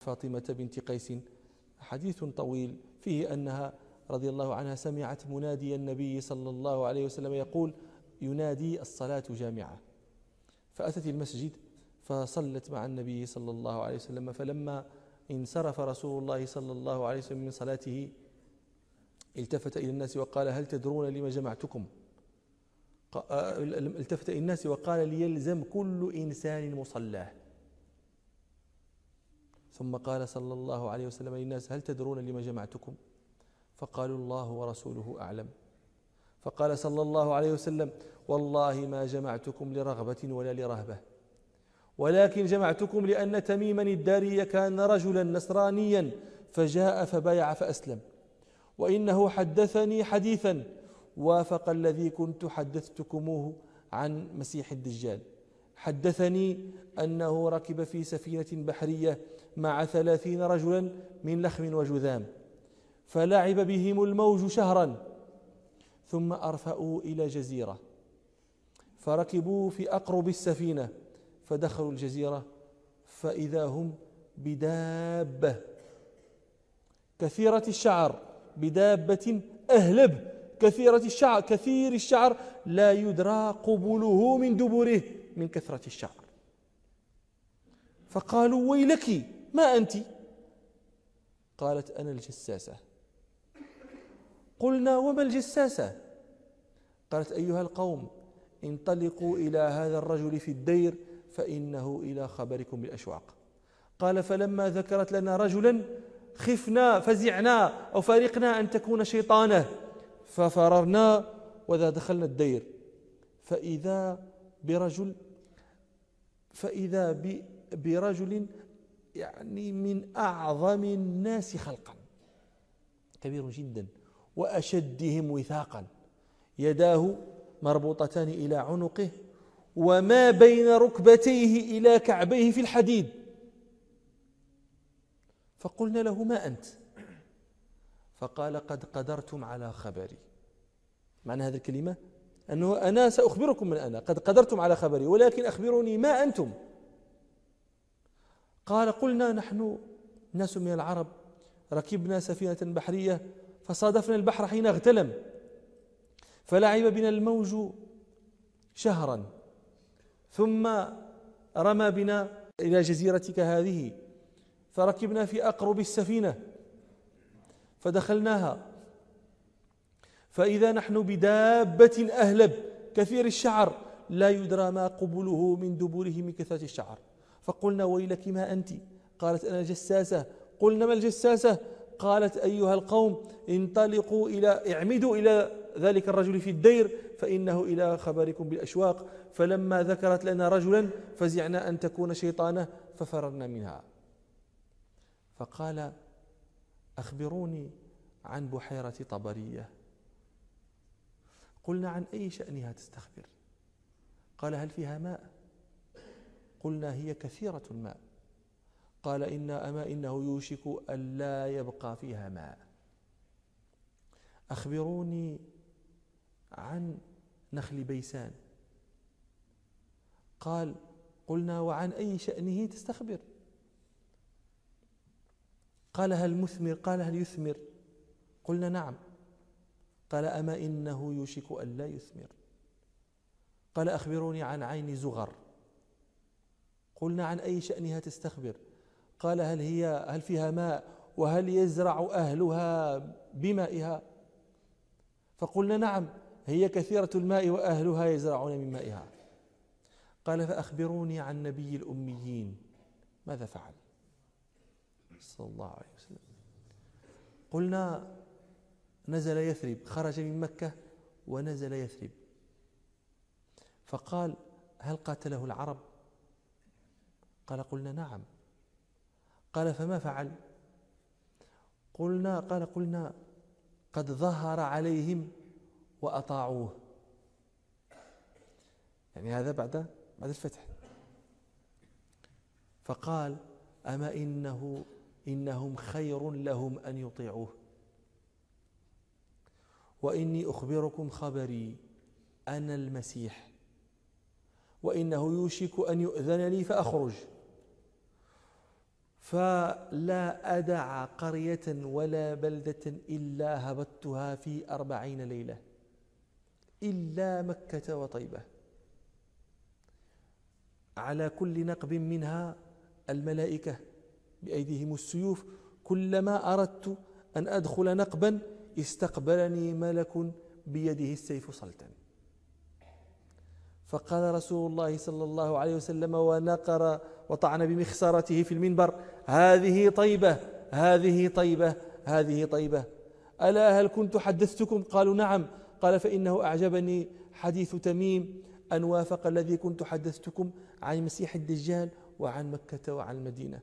فاطمة بنت قيس. حديث طويل فيه أنها رضي الله عنها سمعت منادي النبي صلى الله عليه وسلم يقول ينادي الصلاة جامعة. فأتت المسجد فصلت مع النبي صلى الله عليه وسلم فلما انصرف رسول الله صلى الله عليه وسلم من صلاته التفت إلى الناس وقال هل تدرون لما جمعتكم؟ آه، التفت إلى الناس وقال ليلزم كل إنسان مصلاه. ثم قال صلى الله عليه وسلم للناس هل تدرون لما جمعتكم؟ فقالوا الله ورسوله أعلم. فقال صلى الله عليه وسلم والله ما جمعتكم لرغبة ولا لرهبة ولكن جمعتكم لأن تميما الداري كان رجلا نصرانيا فجاء فبايع فأسلم. وإنه حدثني حديثا وافق الذي كنت حدثتكموه عن مسيح الدجال. حدثني أنه ركب في سفينة بحرية مع ثلاثين رجلا من لخم وجذام فلعب بهم الموج شهرا ثم أرفأوا إلى جزيرة فركبوا في أقرب السفينة فدخلوا الجزيرة فإذا هم بدابة. كثيرة الشعر بدابة أهلب. كثيرة الشعر كثير الشعر لا يدرى قبله من دبره. من كثرة الشعر. فقالوا ويلك ما أنت؟ قالت أنا الجساسة. قلنا وما الجساسة؟ قالت أيها القوم انطلقوا إلى هذا الرجل في الدير فإنه إلى خبركم بالأشواق قال فلما ذكرت لنا رجلا خفنا فزعنا أو فارقنا أن تكون شيطانة ففررنا وذا دخلنا الدير. فإذا برجل فإذا برجل يعني من أعظم الناس خلقا كبير جدا وأشدهم وثاقا يداه مربوطتان إلى عنقه وما بين ركبتيه إلى كعبيه في الحديد. فقلنا له ما أنت؟ فقال قد قدرتم على خبري. معنى هذه الكلمة؟ أنه أنا سأخبركم من أنا قد قدرتم على خبري ولكن أخبروني ما أنتم. قال قلنا نحن ناس من العرب ركبنا سفينة بحرية فصادفنا البحر حين اغتلم. فلعب بنا الموج شهرا ثم رمى بنا إلى جزيرتك هذه فركبنا في أقرب السفينة فدخلناها. فإذا نحن بدابة أهلب كثير الشعر لا يدرى ما قبله من دبره من كثرة الشعر. فقلنا ويلك ما أنت؟ قالت أنا جساسة. قلنا ما الجساسة؟ قالت أيها القوم انطلقوا إلى اعمدوا إلى ذلك الرجل في الدير فإنه إلى خبركم بالأشواق. فلما ذكرت لنا رجلا فزعنا أن تكون شيطانة ففررنا منها. فقال أخبروني عن بحيرة طبرية. قلنا عن أي شأنها تستخبر. قال هل فيها ماء؟ قلنا هي كثيرة الماء. قال إن أما إنه يوشك أن لا يبقى فيها ماء. أخبروني عن نخل بيسان. قال قلنا وعن أي شأنه تستخبر. قال هل مثمر؟ قال هل يثمر؟ قلنا نعم. قال أما إنه يوشك أن لا يثمر؟ قال أخبروني عن عين زغر. قلنا عن أي شأنها تستخبر؟ قال هل هي هل فيها ماء؟ وهل يزرع أهلها بمائها؟ فقلنا نعم هي كثيرة الماء وأهلها يزرعون من مائها. قال فأخبروني عن نبي الأميين. ماذا فعل؟ صلى الله عليه وسلم. قلنا نزل يثرب خرج من مكة ونزل يثرب. فقال هل قاتله العرب؟ قال قلنا نعم. قال فما فعل؟ قلنا قال قلنا قد ظهر عليهم وأطاعوه. يعني هذا بعد بعد الفتح. فقال أما إنه إنهم خير لهم أن يطيعوه. وإني أخبركم خبري أنا المسيح. وإنه يوشك أن يؤذن لي فأخرج. فلا أدع قرية ولا بلدة إلا هبطتها في أربعين ليلة إلا مكة وطيبة. على كل نقب منها الملائكة بأيديهم السيوف كلما أردت أن أدخل نقبا استقبلني ملك بيده السيف صلتا فقال رسول الله صلى الله عليه وسلم ونقر وطعن بمخسرته في المنبر هذه طيبة هذه طيبة هذه طيبة. ألا هل كنت حدثتكم؟ قالوا نعم. قال فإنه أعجبني حديث تميم أن وافق الذي كنت حدثتكم عن المسيح الدجال وعن مكة وعن المدينة.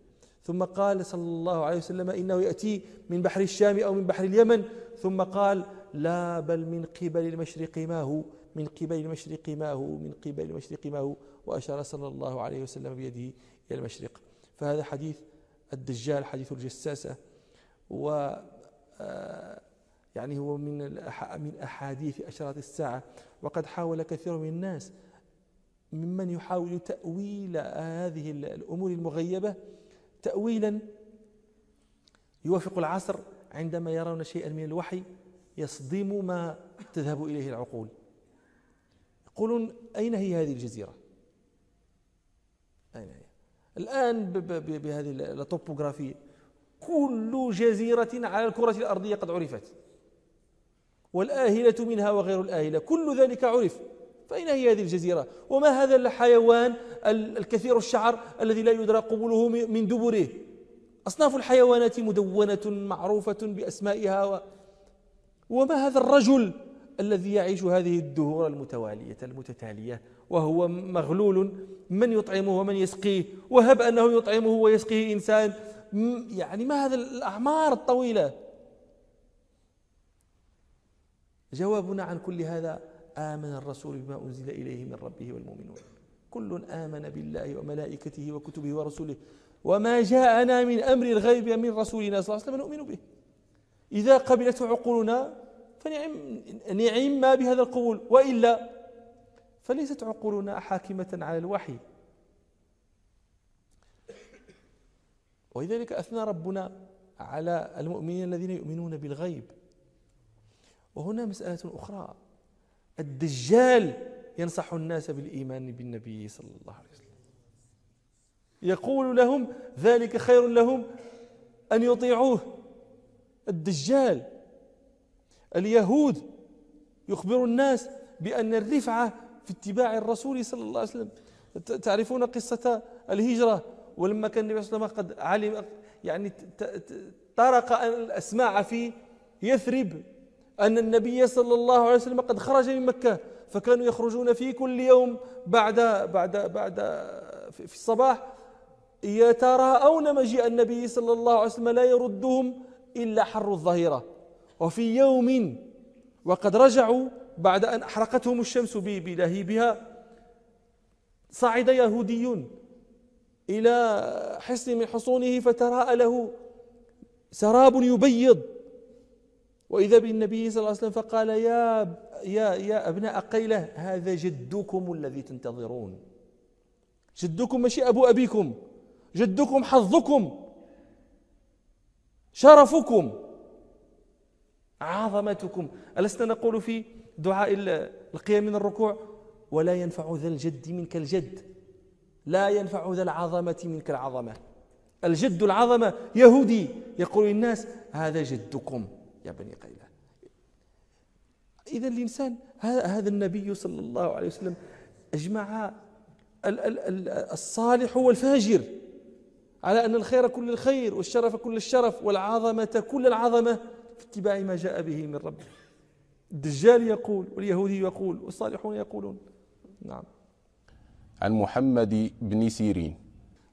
ثم قال صلى الله عليه وسلم إنه يأتي من بحر الشام أو من بحر اليمن. ثم قال لا بل من قبل المشرق ما هو من قبل المشرق ما هو من قبل المشرق ما هو. وأشار صلى الله عليه وسلم بيده إلى المشرق. فهذا حديث الدجال حديث الجساسة. و آه، يعني هو من من أحاديث أشراط الساعة. وقد حاول كثير من الناس ممن يحاول تأويل هذه الأمور المغيبة تأويلا يوافق العصر عندما يرون شيئا من الوحي يصدم ما تذهب إليه العقول. يقولون أين هي هذه الجزيرة؟ أين هي؟ الآن بهذه الطوبوغرافية كل جزيرة على الكرة الأرضية قد عرفت والآهلة منها وغير الآهلة كل ذلك عرف. فأين هي هذه الجزيرة؟ وما هذا الحيوان الكثير الشعر الذي لا يدرى قبوله من دبره؟ أصناف الحيوانات مدونة معروفة بأسمائها و وما هذا الرجل الذي يعيش هذه الدهور المتوالية المتتالية؟ وهو مغلول من يطعمه ومن يسقيه؟ وهب أنه يطعمه ويسقيه إنسان. يعني ما هذا الأعمار الطويلة؟ جوابنا عن كل هذا آمن الرسول بما أنزل إليه من ربه والمؤمنون. كل آمن بالله وملائكته وكتبه ورسوله وما جاءنا من أمر الغيب من رسولنا صلى الله عليه وسلم نؤمن به. إذا قبلته عقولنا فنعم نعم ما بهذا القبول. وإلا فليست عقولنا حاكمة على الوحي. ولذلك أثنى ربنا على المؤمنين الذين يؤمنون بالغيب. وهنا مسألة أخرى. الدجال ينصح الناس بالإيمان بالنبي صلى الله عليه وسلم. يقول لهم ذلك خير لهم أن يطيعوه. الدجال اليهود يخبر الناس بأن الرفعة في اتباع الرسول صلى الله عليه وسلم. تعرفون قصة الهجرة؟ ولما كان النبي صلى الله عليه وسلم قد علم يعني طرق الأسماع في يثرب. أن النبي صلى الله عليه وسلم قد خرج من مكة فكانوا يخرجون في كل يوم بعد بعد بعد في الصباح يتراءون مجيء النبي صلى الله عليه وسلم لا يردهم إلا حر الظهيرة. وفي يوم وقد رجعوا بعد أن أحرقتهم الشمس بلهيبها صعد يهودي إلى حصن من حصونه فتراءى له سراب يبيض. وإذا بالنبي صلى الله عليه وسلم فقال يا يا يا أبناء قيلة هذا جدكم الذي تنتظرون. جدكم ماشي أبو أبيكم جدكم حظكم شرفكم عظمتكم. ألسنا نقول في دعاء القيام من الركوع؟ ولا ينفع ذا الجد منك الجد. لا ينفع ذا العظمة منك العظمة. الجد العظمة يهودي. يقول للناس هذا جدكم. يا بني قيلة إذا الإنسان هذا النبي صلى الله عليه وسلم أجمع الصالح والفاجر على أن الخير كل الخير والشرف كل الشرف والعظمة كل العظمة في اتباع ما جاء به من ربه. الدجال يقول واليهودي يقول والصالحون يقولون. نعم. عن محمد بن سيرين.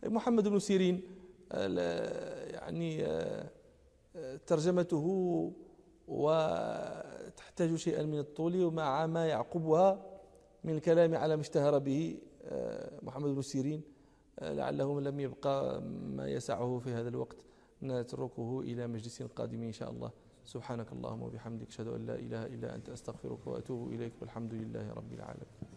محمد بن سيرين يعني آه، ترجمته وتحتاج شيئا من الطول ومع ما يعقبها من الكلام على ما اشتهر به آه، محمد بن سيرين آه، لعله لم يبقى ما يسعه في هذا الوقت. نتركه إلى مجلس قادم إن شاء الله. سبحانك اللهم وبحمدك أشهد أن لا إله إلا أنت أستغفرك وأتوب إليك والحمد لله رب العالمين.